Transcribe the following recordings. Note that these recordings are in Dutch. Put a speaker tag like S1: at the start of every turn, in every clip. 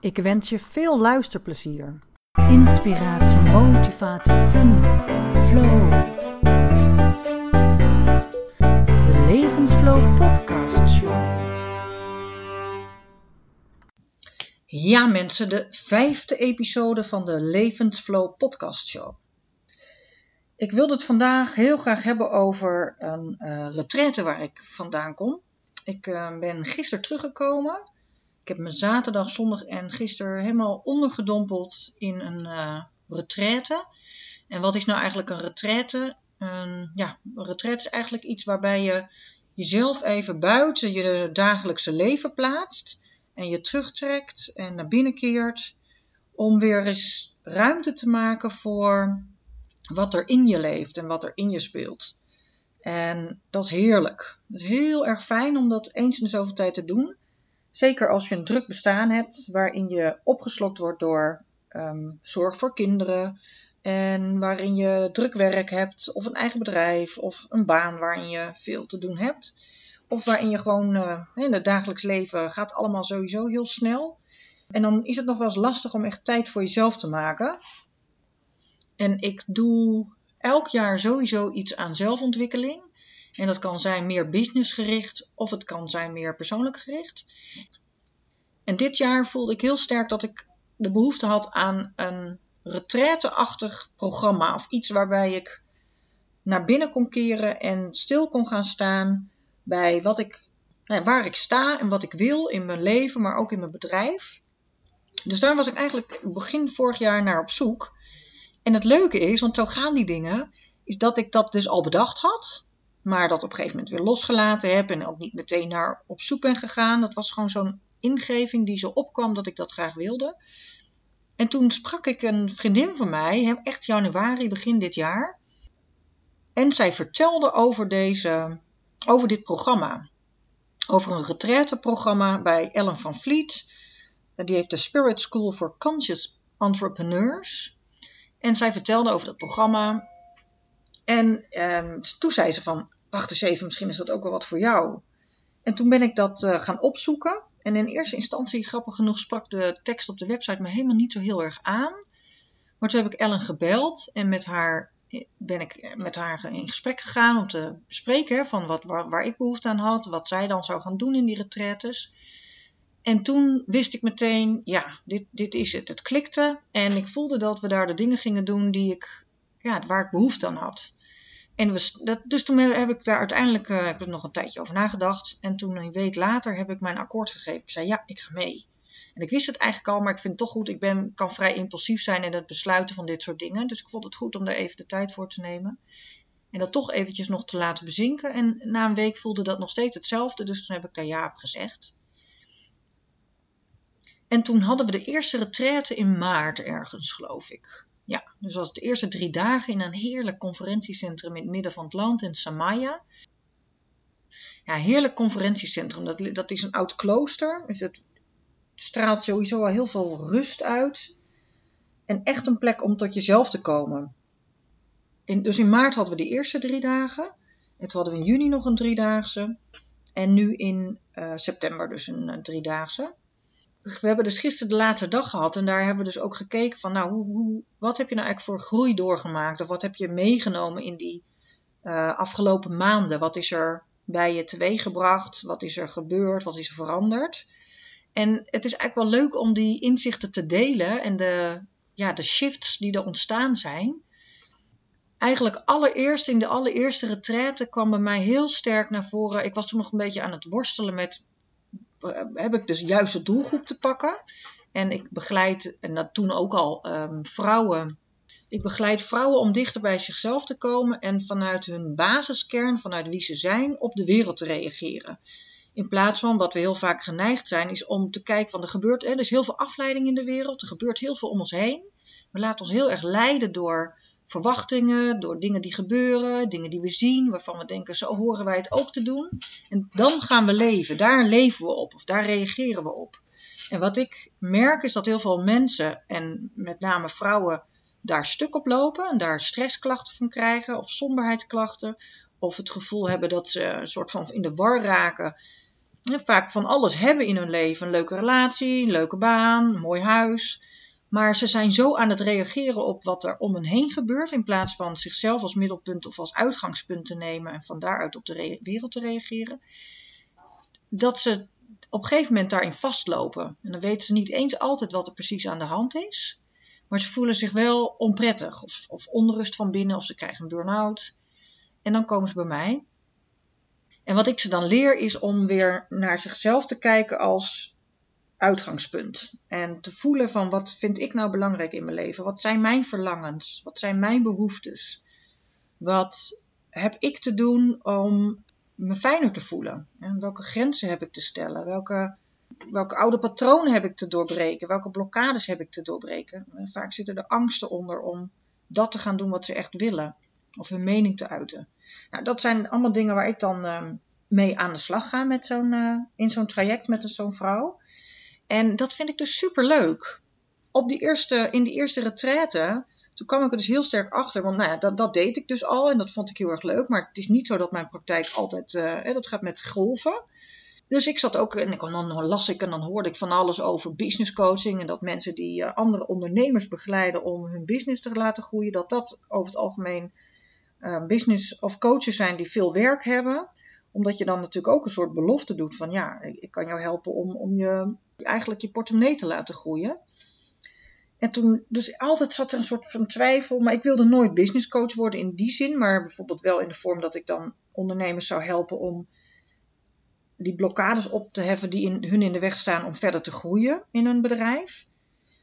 S1: Ik wens je veel luisterplezier. Inspiratie, motivatie, fun, flow. De Levensflow Podcast Show.
S2: Ja, mensen, de vijfde episode van de Levensflow Podcast Show. Ik wilde het vandaag heel graag hebben over een uh, retraite waar ik vandaan kom. Ik uh, ben gisteren teruggekomen. Ik heb me zaterdag, zondag en gisteren helemaal ondergedompeld in een uh, retraite. En wat is nou eigenlijk een retraite? Een, ja, een retraite is eigenlijk iets waarbij je jezelf even buiten je dagelijkse leven plaatst. En je terugtrekt en naar binnen keert. Om weer eens ruimte te maken voor wat er in je leeft en wat er in je speelt. En dat is heerlijk. Het is heel erg fijn om dat eens in de zoveel tijd te doen. Zeker als je een druk bestaan hebt waarin je opgeslokt wordt door um, zorg voor kinderen. En waarin je druk werk hebt, of een eigen bedrijf, of een baan waarin je veel te doen hebt. Of waarin je gewoon uh, in het dagelijks leven gaat allemaal sowieso heel snel. En dan is het nog wel eens lastig om echt tijd voor jezelf te maken. En ik doe elk jaar sowieso iets aan zelfontwikkeling. En dat kan zijn meer businessgericht of het kan zijn meer persoonlijk gericht. En dit jaar voelde ik heel sterk dat ik de behoefte had aan een retraite-achtig programma. Of iets waarbij ik naar binnen kon keren en stil kon gaan staan bij wat ik, nou, waar ik sta en wat ik wil in mijn leven, maar ook in mijn bedrijf. Dus daar was ik eigenlijk begin vorig jaar naar op zoek. En het leuke is, want zo gaan die dingen, is dat ik dat dus al bedacht had. Maar dat op een gegeven moment weer losgelaten heb en ook niet meteen naar op zoek ben gegaan. Dat was gewoon zo'n ingeving die zo opkwam dat ik dat graag wilde. En toen sprak ik een vriendin van mij, echt januari, begin dit jaar. En zij vertelde over, deze, over dit programma. Over een retraiteprogramma bij Ellen van Vliet. Die heeft de Spirit School for Conscious Entrepreneurs. En zij vertelde over dat programma. En um, toen zei ze van, wacht eens even, misschien is dat ook wel wat voor jou. En toen ben ik dat uh, gaan opzoeken. En in eerste instantie, grappig genoeg, sprak de tekst op de website me helemaal niet zo heel erg aan. Maar toen heb ik Ellen gebeld en met haar ben ik met haar in gesprek gegaan om te bespreken van wat, waar, waar ik behoefte aan had, wat zij dan zou gaan doen in die retraites. En toen wist ik meteen, ja, dit, dit is het. Het klikte en ik voelde dat we daar de dingen gingen doen die ik, ja, waar ik behoefte aan had. En we, dat, dus toen heb ik daar uiteindelijk uh, heb ik nog een tijdje over nagedacht. En toen een week later heb ik mijn akkoord gegeven. Ik zei, ja, ik ga mee. En ik wist het eigenlijk al, maar ik vind het toch goed. Ik ben, kan vrij impulsief zijn in het besluiten van dit soort dingen. Dus ik vond het goed om daar even de tijd voor te nemen. En dat toch eventjes nog te laten bezinken. En na een week voelde dat nog steeds hetzelfde. Dus toen heb ik daar ja op gezegd. En toen hadden we de eerste retraite in maart ergens, geloof ik. Ja, dus was de eerste drie dagen in een heerlijk conferentiecentrum in het midden van het land in Samaya. Ja, heerlijk conferentiecentrum. Dat, dat is een oud klooster. Dus het straalt sowieso al heel veel rust uit. En echt een plek om tot jezelf te komen. Dus in maart hadden we de eerste drie dagen. En toen hadden we in juni nog een driedaagse. En nu in uh, september dus een uh, driedaagse we hebben dus gisteren de laatste dag gehad en daar hebben we dus ook gekeken van, nou, hoe, wat heb je nou eigenlijk voor groei doorgemaakt? Of wat heb je meegenomen in die uh, afgelopen maanden? Wat is er bij je teweeggebracht? Wat is er gebeurd? Wat is er veranderd? En het is eigenlijk wel leuk om die inzichten te delen en de, ja, de shifts die er ontstaan zijn. Eigenlijk allereerst in de allereerste retraite kwam bij mij heel sterk naar voren. Ik was toen nog een beetje aan het worstelen met heb ik dus juist de doelgroep te pakken. En ik begeleid, en dat toen ook al, um, vrouwen. Ik begeleid vrouwen om dichter bij zichzelf te komen en vanuit hun basiskern, vanuit wie ze zijn, op de wereld te reageren. In plaats van wat we heel vaak geneigd zijn, is om te kijken van er gebeurt, er is heel veel afleiding in de wereld, er gebeurt heel veel om ons heen. We laten ons heel erg leiden door verwachtingen, door dingen die gebeuren, dingen die we zien, waarvan we denken, zo horen wij het ook te doen. En dan gaan we leven, daar leven we op of daar reageren we op. En wat ik merk is dat heel veel mensen, en met name vrouwen, daar stuk op lopen en daar stressklachten van krijgen of somberheidsklachten. Of het gevoel hebben dat ze een soort van in de war raken. En vaak van alles hebben in hun leven. Een leuke relatie, een leuke baan, een mooi huis. Maar ze zijn zo aan het reageren op wat er om hen heen gebeurt. In plaats van zichzelf als middelpunt of als uitgangspunt te nemen. En van daaruit op de wereld te reageren. Dat ze op een gegeven moment daarin vastlopen. En dan weten ze niet eens altijd wat er precies aan de hand is. Maar ze voelen zich wel onprettig of, of onrust van binnen of ze krijgen een burn-out. En dan komen ze bij mij. En wat ik ze dan leer is om weer naar zichzelf te kijken als uitgangspunt. En te voelen van wat vind ik nou belangrijk in mijn leven? Wat zijn mijn verlangens? Wat zijn mijn behoeftes? Wat heb ik te doen om me fijner te voelen? En welke grenzen heb ik te stellen? Welke welke oude patronen heb ik te doorbreken? Welke blokkades heb ik te doorbreken? vaak zitten er angsten onder om dat te gaan doen wat ze echt willen. Of hun mening te uiten. Nou, dat zijn allemaal dingen waar ik dan uh, mee aan de slag ga met zo'n, uh, in zo'n traject met zo'n vrouw. En dat vind ik dus super leuk. Op die eerste, in die eerste retraite, toen kwam ik er dus heel sterk achter. Want nou ja, dat, dat deed ik dus al en dat vond ik heel erg leuk. Maar het is niet zo dat mijn praktijk altijd, uh, dat gaat met golven. Dus ik zat ook en dan las ik en dan hoorde ik van alles over business coaching. En dat mensen die eh, andere ondernemers begeleiden om hun business te laten groeien, dat dat over het algemeen uh, business of coaches zijn die veel werk hebben. Omdat je dan natuurlijk ook een soort belofte doet van ja, ik kan jou helpen om, om je eigenlijk je portemonnee te laten groeien. En toen, dus altijd zat er een soort van twijfel. Maar ik wilde nooit business coach worden in die zin. Maar bijvoorbeeld wel in de vorm dat ik dan ondernemers zou helpen om die blokkades op te heffen die in, hun in de weg staan om verder te groeien in hun bedrijf.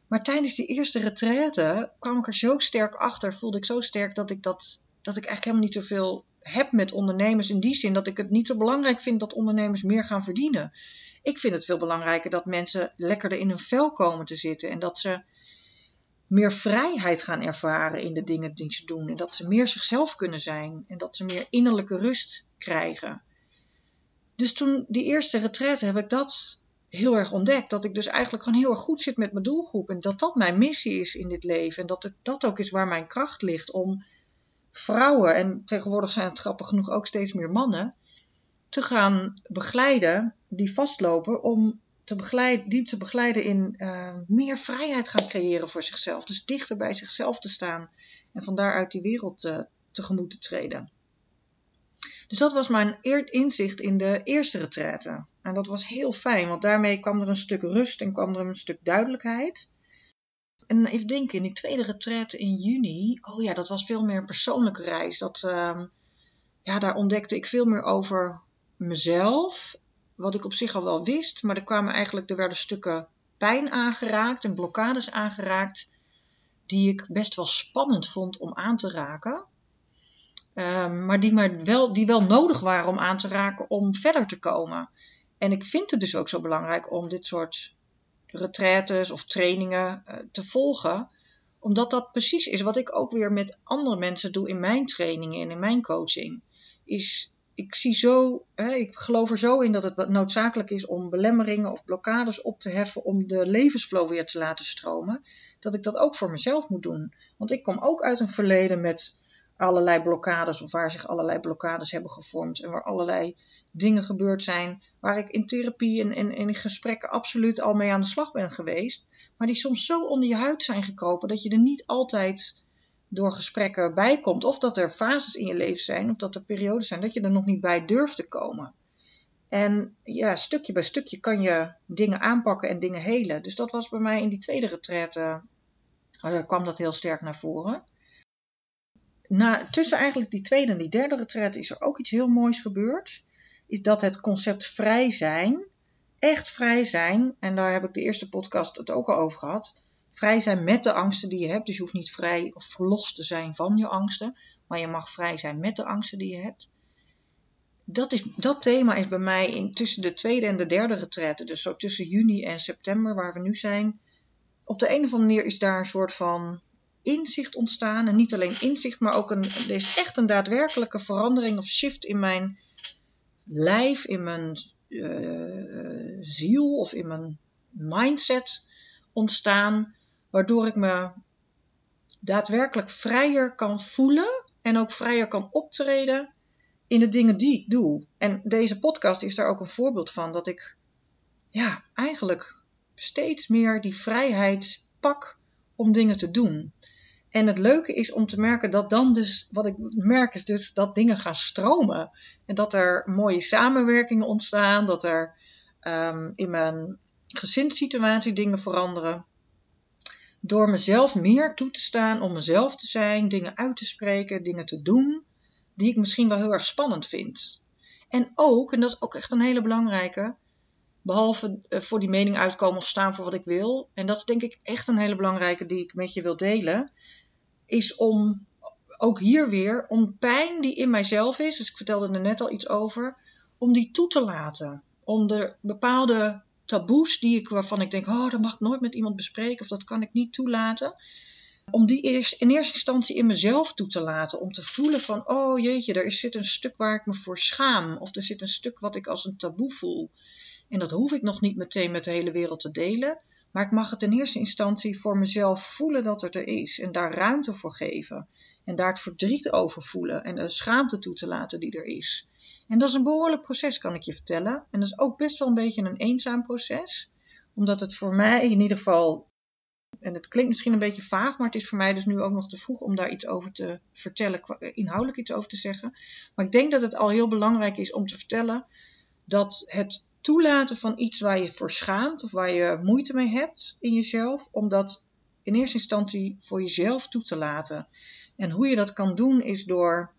S2: Maar tijdens die eerste retraite kwam ik er zo sterk achter, voelde ik zo sterk dat ik, dat, dat ik eigenlijk helemaal niet zoveel heb met ondernemers in die zin dat ik het niet zo belangrijk vind dat ondernemers meer gaan verdienen. Ik vind het veel belangrijker dat mensen lekkerder in hun vel komen te zitten en dat ze meer vrijheid gaan ervaren in de dingen die ze doen en dat ze meer zichzelf kunnen zijn en dat ze meer innerlijke rust krijgen. Dus toen die eerste retraite heb ik dat heel erg ontdekt. Dat ik dus eigenlijk gewoon heel erg goed zit met mijn doelgroep. En dat dat mijn missie is in dit leven. En dat het, dat ook is waar mijn kracht ligt. Om vrouwen, en tegenwoordig zijn het grappig genoeg ook steeds meer mannen, te gaan begeleiden die vastlopen. Om te die te begeleiden in uh, meer vrijheid gaan creëren voor zichzelf. Dus dichter bij zichzelf te staan. En van daaruit die wereld uh, tegemoet te treden. Dus dat was mijn inzicht in de eerste retraite. En dat was heel fijn, want daarmee kwam er een stuk rust en kwam er een stuk duidelijkheid. En even denken, in die tweede retraite in juni, oh ja, dat was veel meer een persoonlijke reis. Dat, uh, ja, daar ontdekte ik veel meer over mezelf, wat ik op zich al wel wist, maar er kwamen eigenlijk, er werden stukken pijn aangeraakt en blokkades aangeraakt, die ik best wel spannend vond om aan te raken. Ehm, maar die, maar wel, die wel nodig waren om aan te raken om verder te komen. En ik vind het dus ook zo belangrijk om dit soort retraites of trainingen uh, te volgen. Omdat dat precies is wat ik ook weer met andere mensen doe in mijn trainingen en in mijn coaching. Is, ik zie zo, hè, ik geloof er zo in dat het noodzakelijk is om belemmeringen of blokkades op te heffen om de levensflow weer te laten stromen. Dat ik dat ook voor mezelf moet doen. Want ik kom ook uit een verleden met allerlei blokkades of waar zich allerlei blokkades hebben gevormd en waar allerlei dingen gebeurd zijn waar ik in therapie en, en, in gesprekken absoluut al mee aan de slag ben geweest, maar die soms zo onder je huid zijn gekropen dat je er niet altijd door gesprekken bij komt of dat er fases in je leven zijn of dat er periodes zijn dat je er nog niet bij durft te komen. En ja, stukje bij stukje kan je dingen aanpakken en dingen helen. Dus dat was bij mij in die tweede retraite, uh, kwam dat heel sterk naar voren na, tussen eigenlijk die tweede en die derde retret is er ook iets heel moois gebeurd. Is dat het concept vrij zijn, echt vrij zijn, en daar heb ik de eerste podcast het ook al over gehad. Vrij zijn met de angsten die je hebt. Dus je hoeft niet vrij of verlost te zijn van je angsten, maar je mag vrij zijn met de angsten die je hebt. dat, is, dat thema is bij mij in, tussen de tweede en de derde retraite, dus zo tussen juni en september, waar we nu zijn. Op de een of andere manier is daar een soort van inzicht ontstaan. En niet alleen inzicht, maar ook een, er is echt een daadwerkelijke verandering of shift in mijn lijf, in mijn uh, ziel of in mijn mindset ontstaan, waardoor ik me daadwerkelijk vrijer kan voelen en ook vrijer kan optreden in de dingen die ik doe. En deze podcast is daar ook een voorbeeld van, dat ik ja, eigenlijk steeds meer die vrijheid pak om dingen te doen. En het leuke is om te merken dat dan dus, wat ik merk is dus dat dingen gaan stromen. En dat er mooie samenwerkingen ontstaan, dat er um, in mijn gezinssituatie dingen veranderen. Door mezelf meer toe te staan om mezelf te zijn, dingen uit te spreken, dingen te doen die ik misschien wel heel erg spannend vind. En ook, en dat is ook echt een hele belangrijke, behalve eh, voor die mening uitkomen of staan voor wat ik wil, en dat is denk ik echt een hele belangrijke die ik met je wil delen, is om ook hier weer, om pijn die in mijzelf is, dus ik vertelde er net al iets over, om die toe te laten. Om de bepaalde taboes die ik, waarvan ik denk, oh, dat mag ik nooit met iemand bespreken of dat kan ik niet toelaten. Om die eerst, in eerste instantie in mezelf toe te laten. Om te voelen van, oh jeetje, er zit een stuk waar ik me voor schaam. Of er zit een stuk wat ik als een taboe voel. En dat hoef ik nog niet meteen met de hele wereld te delen. Maar ik mag het in eerste instantie voor mezelf voelen dat het er is. En daar ruimte voor geven. En daar het verdriet over voelen. En de schaamte toe te laten die er is. En dat is een behoorlijk proces, kan ik je vertellen. En dat is ook best wel een beetje een eenzaam proces. Omdat het voor mij in ieder geval. En het klinkt misschien een beetje vaag, maar het is voor mij dus nu ook nog te vroeg om daar iets over te vertellen, inhoudelijk iets over te zeggen. Maar ik denk dat het al heel belangrijk is om te vertellen dat het toelaten van iets waar je voor schaamt of waar je moeite mee hebt in jezelf, om dat in eerste instantie voor jezelf toe te laten. En hoe je dat kan doen is door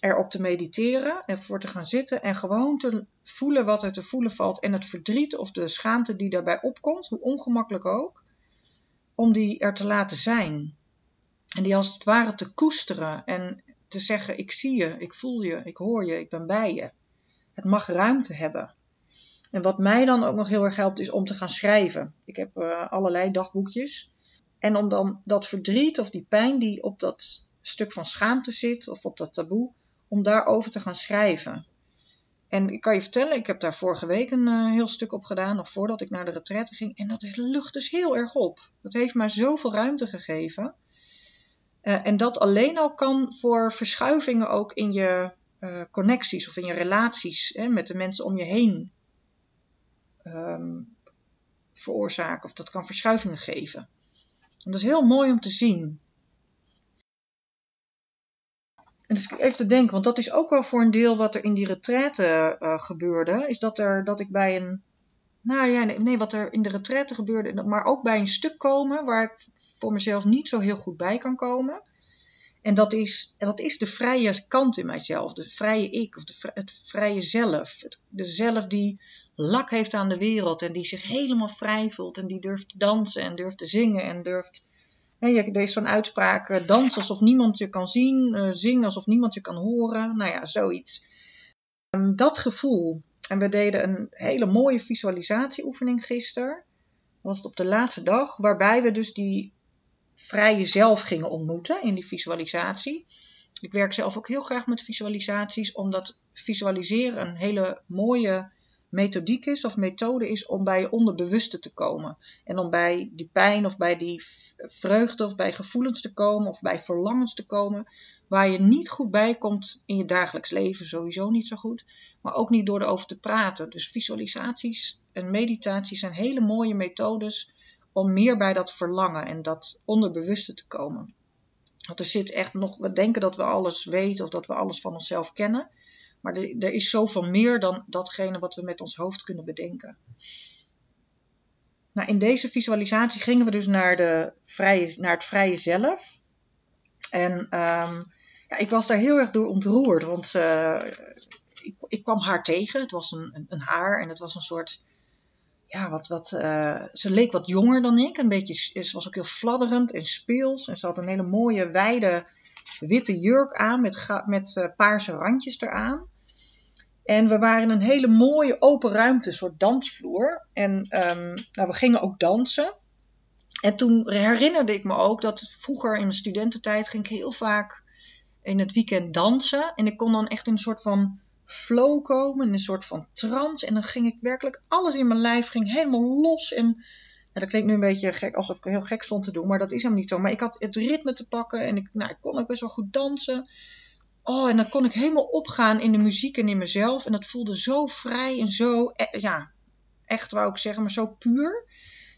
S2: erop te mediteren en voor te gaan zitten en gewoon te voelen wat er te voelen valt en het verdriet of de schaamte die daarbij opkomt, hoe ongemakkelijk ook, om die er te laten zijn. En die als het ware te koesteren en te zeggen: Ik zie je, ik voel je, ik hoor je, ik ben bij je. Het mag ruimte hebben. En wat mij dan ook nog heel erg helpt, is om te gaan schrijven. Ik heb uh, allerlei dagboekjes. En om dan dat verdriet of die pijn die op dat stuk van schaamte zit, of op dat taboe, om daarover te gaan schrijven. En ik kan je vertellen, ik heb daar vorige week een uh, heel stuk op gedaan, nog voordat ik naar de retraite ging. En dat lucht dus heel erg op. Dat heeft mij zoveel ruimte gegeven. Uh, en dat alleen al kan voor verschuivingen ook in je uh, connecties of in je relaties hè, met de mensen om je heen um, veroorzaken. Of dat kan verschuivingen geven. En dat is heel mooi om te zien. En dus even te denken, want dat is ook wel voor een deel wat er in die retraite uh, gebeurde. Is dat, er, dat ik bij een. Nou ja, nee, nee, wat er in de retraite gebeurde, maar ook bij een stuk komen waar ik voor mezelf niet zo heel goed bij kan komen. En dat is, en dat is de vrije kant in mijzelf, de vrije ik, of de, het vrije zelf. Het, de zelf die lak heeft aan de wereld en die zich helemaal vrij voelt en die durft te dansen en durft te zingen en durft er is zo'n uitspraak, uh, dans alsof niemand je kan zien, uh, zing alsof niemand je kan horen. Nou ja, zoiets. Um, dat gevoel. En we deden een hele mooie visualisatieoefening gisteren. was het op de laatste dag, waarbij we dus die vrije zelf gingen ontmoeten in die visualisatie. Ik werk zelf ook heel graag met visualisaties, omdat visualiseren een hele mooie methodiek is of methode is om bij je onderbewuste te komen. En om bij die pijn of bij die vreugde of bij gevoelens te komen of bij verlangens te komen waar je niet goed bij komt in je dagelijks leven, sowieso niet zo goed, maar ook niet door erover te praten. Dus visualisaties en meditaties zijn hele mooie methodes om meer bij dat verlangen en dat onderbewuste te komen. Want er zit echt nog, we denken dat we alles weten of dat we alles van onszelf kennen. Maar er, er is zoveel meer dan datgene wat we met ons hoofd kunnen bedenken. Nou, in deze visualisatie gingen we dus naar, de vrije, naar het vrije zelf. En um, ja, ik was daar heel erg door ontroerd, want uh, ik, ik, kwam haar tegen. Het was een, een, een, haar en het was een soort. Ja, wat, wat, uh, ze leek wat jonger dan ik. Een beetje, ze was ook heel fladderend en speels. En ze had een hele mooie, wijde witte jurk aan met, met uh, paarse randjes eraan. En we waren een hele mooie open ruimte, een soort dansvloer. En ehm, nou, we gingen ook dansen. En toen herinnerde ik me ook dat vroeger in mijn studententijd ging ik heel vaak in het weekend dansen. En ik kon dan echt in een soort van flow komen, in een soort van trance. En dan ging ik werkelijk, alles in mijn lijf ging helemaal los. En ja, dat klinkt nu een beetje gek, alsof ik heel gek stond te doen, maar dat is helemaal niet zo. Maar ik had het ritme te pakken en ik, nou, ik kon ook best wel goed dansen. Oh, en dan kon ik helemaal opgaan in de muziek en in mezelf. En dat voelde zo vrij en zo, eh, ja, echt wou ik zeggen, maar zo puur.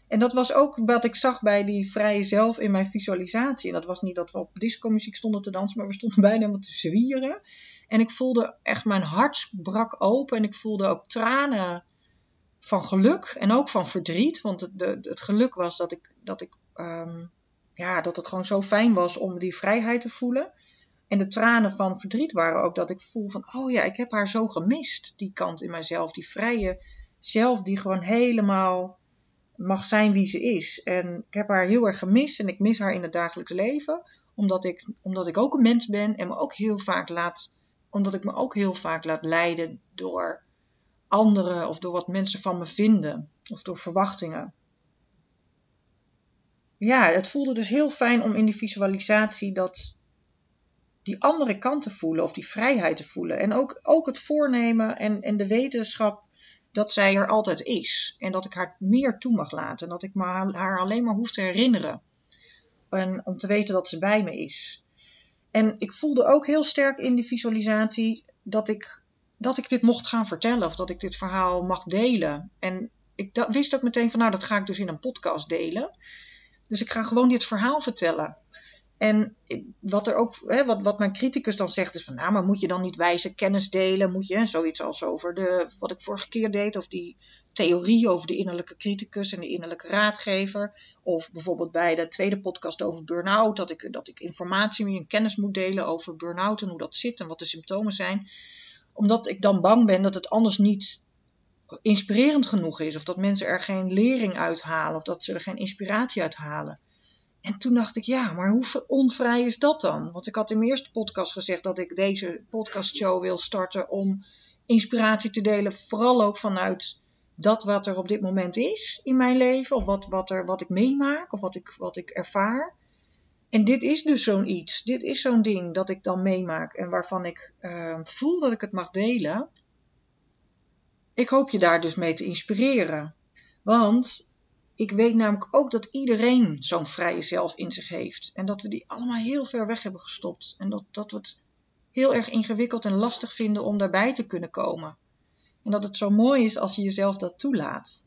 S2: En dat was ook wat ik zag bij die vrije zelf in mijn visualisatie. En dat was niet dat we op disco-muziek stonden te dansen, maar we stonden bijna helemaal te zwieren. En ik voelde echt, mijn hart brak open en ik voelde ook tranen van geluk en ook van verdriet. Want het, het geluk was dat ik, dat ik, um, ja, dat het gewoon zo fijn was om die vrijheid te voelen. En de tranen van verdriet waren ook dat ik voel van, oh ja, ik heb haar zo gemist, die kant in mijzelf, die vrije zelf, die gewoon helemaal mag zijn wie ze is. En ik heb haar heel erg gemist en ik mis haar in het dagelijks leven, omdat ik, omdat ik ook een mens ben en me ook heel vaak laat, omdat ik me ook heel vaak laat leiden door anderen of door wat mensen van me vinden of door verwachtingen. Ja, het voelde dus heel fijn om in die visualisatie dat die andere kant te voelen of die vrijheid te voelen. En ook, ook het voornemen en, en de wetenschap dat zij er altijd is. En dat ik haar meer toe mag laten. En dat ik me haar alleen maar hoef te herinneren. En om te weten dat ze bij me is. En ik voelde ook heel sterk in die visualisatie dat ik, dat ik dit mocht gaan vertellen. Of dat ik dit verhaal mag delen. En ik wist ook meteen van nou dat ga ik dus in een podcast delen. Dus ik ga gewoon dit verhaal vertellen. En wat, er ook, hè, wat, wat mijn criticus dan zegt is van, nou, maar moet je dan niet wijze kennis delen? Moet je zoiets als over de, wat ik vorige keer deed, of die theorie over de innerlijke criticus en de innerlijke raadgever. Of bijvoorbeeld bij de tweede podcast over burn-out, dat ik, dat ik informatie en kennis moet delen over burn-out en hoe dat zit en wat de symptomen zijn. Omdat ik dan bang ben dat het anders niet inspirerend genoeg is, of dat mensen er geen lering uithalen, of dat ze er geen inspiratie uit halen. En toen dacht ik, ja, maar hoe onvrij is dat dan? Want ik had in mijn eerste podcast gezegd dat ik deze podcastshow wil starten om inspiratie te delen, vooral ook vanuit dat wat er op dit moment is in mijn leven, of wat, wat, er, wat ik meemaak, of wat ik, wat ik ervaar. En dit is dus zo'n iets, dit is zo'n ding dat ik dan meemaak en waarvan ik uh, voel dat ik het mag delen. Ik hoop je daar dus mee te inspireren. Want ik weet namelijk ook dat iedereen zo'n vrije zelf in zich heeft. En dat we die allemaal heel ver weg hebben gestopt. En dat, dat we het heel erg ingewikkeld en lastig vinden om daarbij te kunnen komen. En dat het zo mooi is als je jezelf dat toelaat.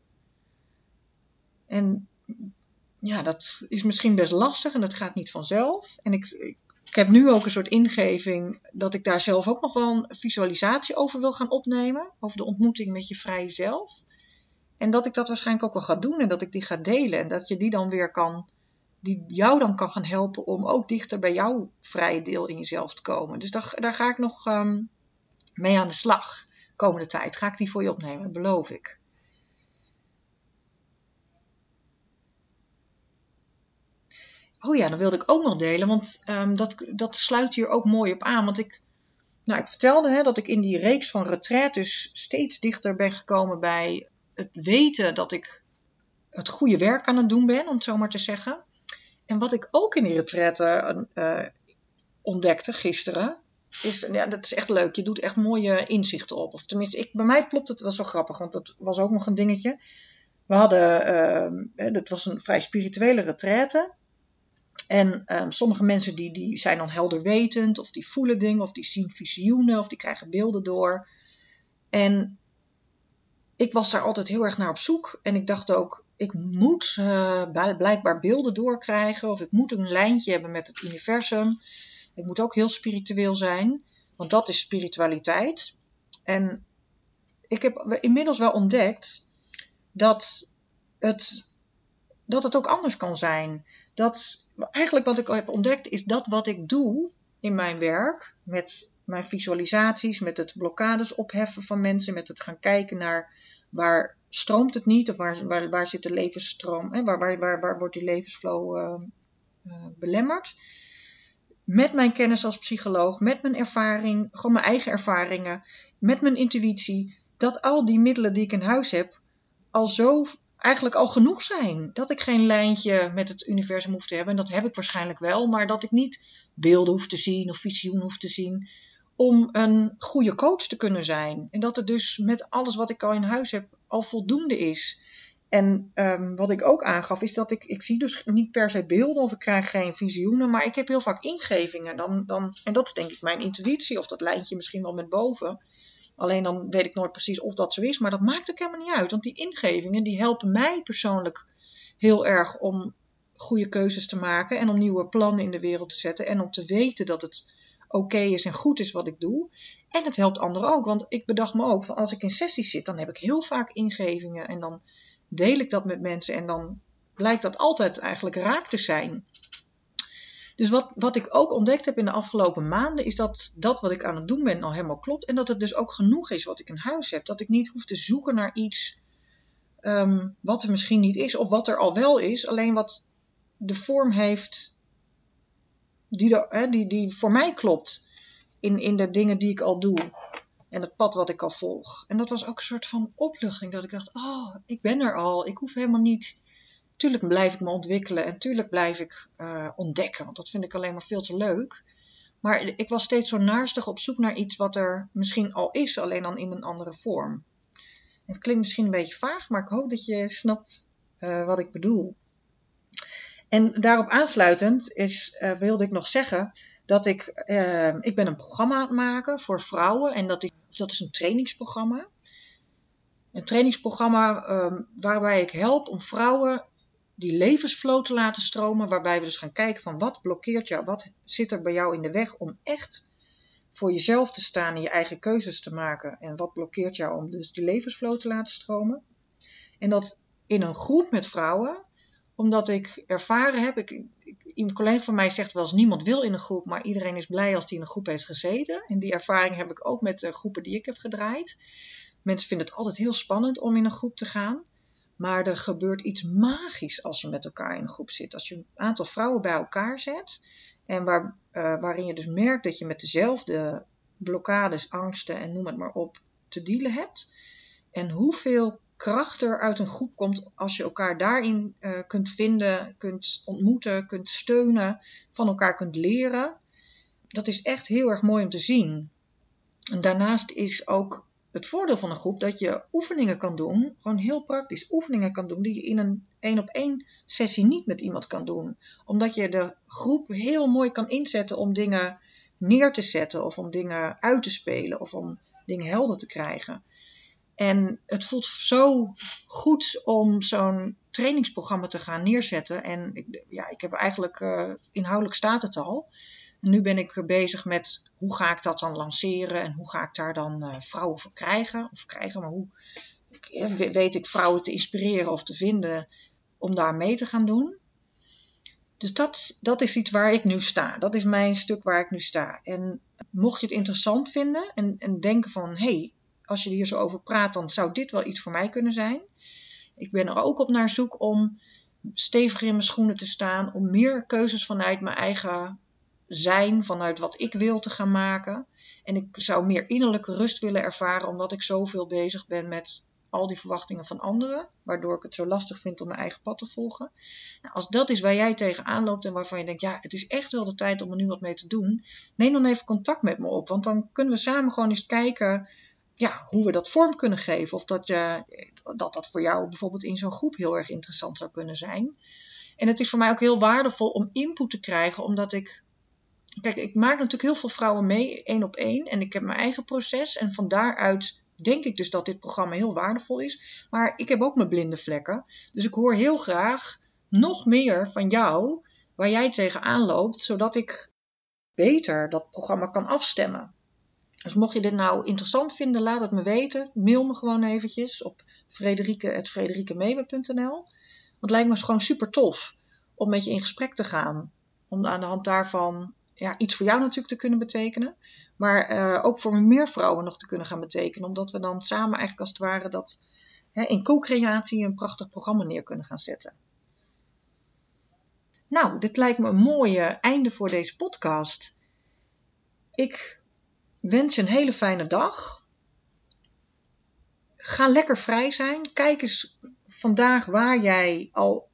S2: En ja, dat is misschien best lastig en dat gaat niet vanzelf. En ik, ik, heb nu ook een soort ingeving dat ik daar zelf ook nog wel een visualisatie over wil gaan opnemen. Over de ontmoeting met je vrije zelf. En dat ik dat waarschijnlijk ook wel ga doen en dat ik die ga delen. En dat je die dan weer kan, die jou dan kan gaan helpen om ook dichter bij jouw vrije deel in jezelf te komen. Dus daar, daar ga ik nog um, mee aan de slag komende tijd. Ga ik die voor je opnemen, beloof ik. Oh ja, dan wilde ik ook nog delen, want um, dat, dat sluit hier ook mooi op aan. Want ik, nou, ik vertelde hè, dat ik in die reeks van retraites steeds dichter ben gekomen bij het weten dat ik het goede werk aan het doen ben, om het zo maar te zeggen. En wat ik ook in die retraite uh, ontdekte gisteren, is, ja, dat is echt leuk. Je doet echt mooie inzichten op. Of tenminste, ik, bij mij klopt het wel zo grappig, want dat was ook nog een dingetje. We hadden, uh, het was een vrij spirituele retraite. En um, sommige mensen die, die zijn dan helderwetend, of die voelen dingen, of die zien visioenen, of die krijgen beelden door. En ik was daar altijd heel erg naar op zoek. En ik dacht ook, ik moet uh, blijkbaar beelden doorkrijgen. Of ik moet een lijntje hebben met het universum. Ik moet ook heel spiritueel zijn. Want dat is spiritualiteit. En ik heb inmiddels wel ontdekt dat het, dat het ook anders kan zijn. Dat eigenlijk wat ik heb ontdekt is dat wat ik doe in mijn werk. Met mijn visualisaties, met het blokkades opheffen van mensen. Met het gaan kijken naar waar stroomt het niet of waar, waar, waar zit de levensstroom, hè? Waar, waar, waar, waar wordt die levensflow uh, uh, belemmerd. met mijn kennis als psycholoog, met mijn ervaring, gewoon mijn eigen ervaringen, met mijn intuïtie, dat al die middelen die ik in huis heb al zo eigenlijk al genoeg zijn. Dat ik geen lijntje met het universum hoef te hebben. En dat heb ik waarschijnlijk wel, maar dat ik niet beelden hoef te zien of visioen hoef te zien om een goede coach te kunnen zijn. En dat het dus met alles wat ik al in huis heb al voldoende is. En um, wat ik ook aangaf is dat ik, ik zie dus niet per se beelden of ik krijg geen visioenen, maar ik heb heel vaak ingevingen. Dan, dan, en dat is denk ik mijn intuïtie of dat lijntje misschien wel met boven. Alleen dan weet ik nooit precies of dat zo is, maar dat maakt ook helemaal niet uit. Want die ingevingen die helpen mij persoonlijk heel erg om goede keuzes te maken en om nieuwe plannen in de wereld te zetten en om te weten dat het oké is en goed is wat ik doe. En het helpt anderen ook, want ik bedacht me ook, van als ik in sessies zit, dan heb ik heel vaak ingevingen en dan deel ik dat met mensen en dan blijkt dat altijd eigenlijk raak te zijn. Dus wat, wat ik ook ontdekt heb in de afgelopen maanden, is dat dat wat ik aan het doen ben al helemaal klopt. En dat het dus ook genoeg is wat ik in huis heb. Dat ik niet hoef te zoeken naar iets um, wat er misschien niet is, of wat er al wel is, alleen wat de vorm heeft die, die, die voor mij klopt in, in de dingen die ik al doe. En het pad wat ik al volg. En dat was ook een soort van opluchting. Dat ik dacht, oh, ik ben er al. Ik hoef helemaal niet Tuurlijk blijf ik me ontwikkelen en tuurlijk blijf ik uh, ontdekken, want dat vind ik alleen maar veel te leuk. Maar ik was steeds zo naarstig op zoek naar iets wat er misschien al is, alleen dan in een andere vorm. Het klinkt misschien een beetje vaag, maar ik hoop dat je snapt uh, wat ik bedoel. En daarop aansluitend is, uh, wilde ik nog zeggen dat ik, ik ben een programma aan het maken voor vrouwen en dat, dat is een trainingsprogramma. Een trainingsprogramma um, waarbij ik help om vrouwen die levensflow te laten stromen, waarbij we dus gaan kijken van wat blokkeert jou, wat zit er bij jou in de weg om echt voor jezelf te staan en je eigen keuzes te maken en wat blokkeert jou om dus die levensflow te laten stromen. En dat in een groep met vrouwen, omdat ik ervaren heb, ik, een collega van mij zegt wel eens niemand wil in een groep, maar iedereen is blij als die in een groep heeft gezeten. En die ervaring heb ik ook met de groepen die ik heb gedraaid. Mensen vinden het altijd heel spannend om in een groep te gaan. Maar er gebeurt iets magisch als je met elkaar in een groep zit. Als je een aantal vrouwen bij elkaar zet en waar, uh, waarin je dus merkt dat je met dezelfde blokkades, angsten en noem het maar op te dealen hebt. En hoeveel kracht er uit een groep komt als je elkaar daarin uh, kunt vinden, kunt ontmoeten, kunt steunen, van elkaar kunt leren. Dat is echt heel erg mooi om te zien. En daarnaast is ook het voordeel van een groep dat je oefeningen kan doen, gewoon heel praktisch oefeningen kan doen, die je in een één op één sessie niet met iemand kan doen. Omdat je de groep heel mooi kan inzetten om dingen neer te zetten of om dingen uit te spelen of om dingen helder te krijgen. En het voelt zo goed om zo'n trainingsprogramma te gaan neerzetten. En ja, ik heb eigenlijk uh, inhoudelijk staat het al nu ben ik bezig met hoe ga ik dat dan lanceren en hoe ga ik daar dan uh, vrouwen voor krijgen. Of krijgen, maar hoe weet ik vrouwen te inspireren of te vinden om daar mee te gaan doen. Dus dat, dat is iets waar ik nu sta. Dat is mijn stuk waar ik nu sta. En mocht je het interessant vinden en, en denken van hé, hey, als je hier zo over praat, dan zou dit wel iets voor mij kunnen zijn. Ik ben er ook op naar zoek om steviger in mijn schoenen te staan, om meer keuzes vanuit mijn eigen zijn, vanuit wat ik wil te gaan maken. En ik zou meer innerlijke rust willen ervaren, omdat ik zoveel bezig ben met al die verwachtingen van anderen, waardoor ik het zo lastig vind om mijn eigen pad te volgen. Nou, als dat is waar jij tegenaan loopt en waarvan je denkt, ja, het is echt wel de tijd om er nu wat mee te doen, neem dan even contact met me op, want dan kunnen we samen gewoon eens kijken ja, hoe we dat vorm kunnen geven. Of dat, je, dat dat voor jou bijvoorbeeld in zo'n groep heel erg interessant zou kunnen zijn. En het is voor mij ook heel waardevol om input te krijgen, omdat ik Kijk, ik maak natuurlijk heel veel vrouwen mee, één op één. En ik heb mijn eigen proces. En van daaruit denk ik dus dat dit programma heel waardevol is. Maar ik heb ook mijn blinde vlekken. Dus ik hoor heel graag nog meer van jou waar jij tegenaan loopt, zodat ik beter dat programma kan afstemmen. Dus mocht je dit nou interessant vinden, laat het me weten. Mail me gewoon eventjes op frederike.frederikemewe.nl Want het lijkt me gewoon super tof om met je in gesprek te gaan. Om aan de hand daarvan ja, iets voor jou natuurlijk te kunnen betekenen. Maar uh, ook voor meer vrouwen nog te kunnen gaan betekenen. Omdat we dan samen eigenlijk als het ware dat hè, in co-creatie een prachtig programma neer kunnen gaan zetten. Nou, dit lijkt me een mooie einde voor deze podcast. Ik wens je een hele fijne dag. Ga lekker vrij zijn. Kijk eens vandaag waar jij al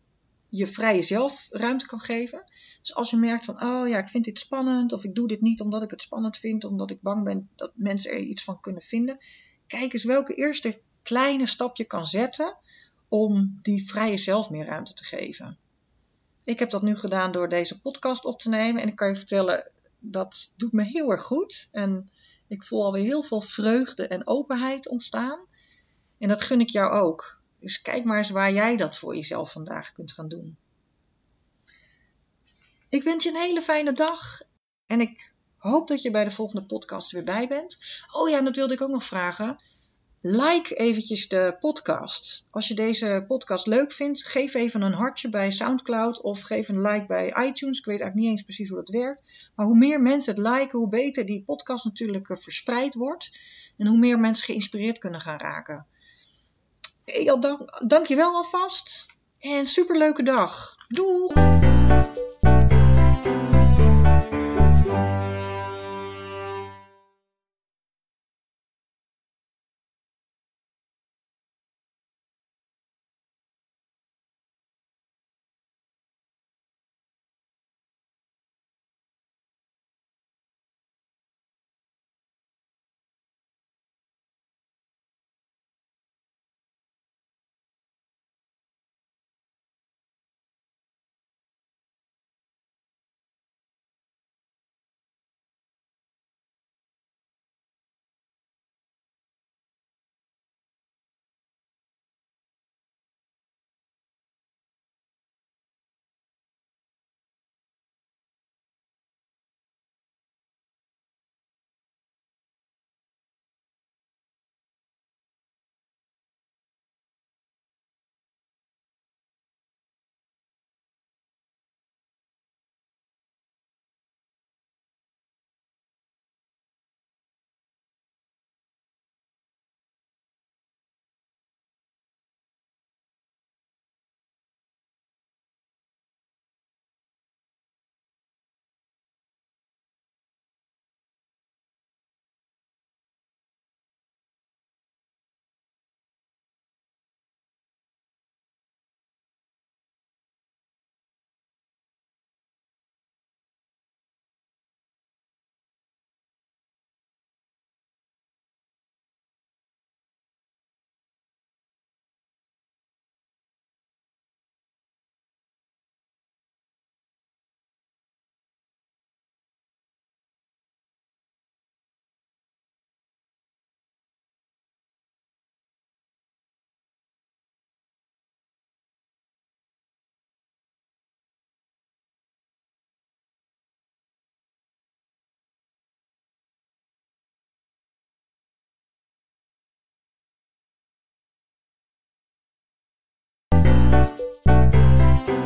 S2: je vrije zelf ruimte kan geven. Dus als je merkt van, oh ja, ik vind dit spannend, of ik doe dit niet omdat ik het spannend vind, omdat ik bang ben dat mensen er iets van kunnen vinden. Kijk eens welke eerste kleine stap je kan zetten om die vrije zelf meer ruimte te geven. Ik heb dat nu gedaan door deze podcast op te nemen en ik kan je vertellen, dat doet me heel erg goed. En ik voel alweer heel veel vreugde en openheid ontstaan. En dat gun ik jou ook. Dus kijk maar eens waar jij dat voor jezelf vandaag kunt gaan doen. Ik wens je een hele fijne dag en ik hoop dat je bij de volgende podcast weer bij bent. Oh ja, dat wilde ik ook nog vragen. Like eventjes de podcast. Als je deze podcast leuk vindt, geef even een hartje bij SoundCloud of geef een like bij iTunes. Ik weet eigenlijk niet eens precies hoe dat werkt. Maar hoe meer mensen het liken, hoe beter die podcast natuurlijk eh, verspreid wordt. En hoe meer mensen geïnspireerd kunnen gaan raken. Dank, dank je wel alvast. En superleuke dag. Doei! Thank you.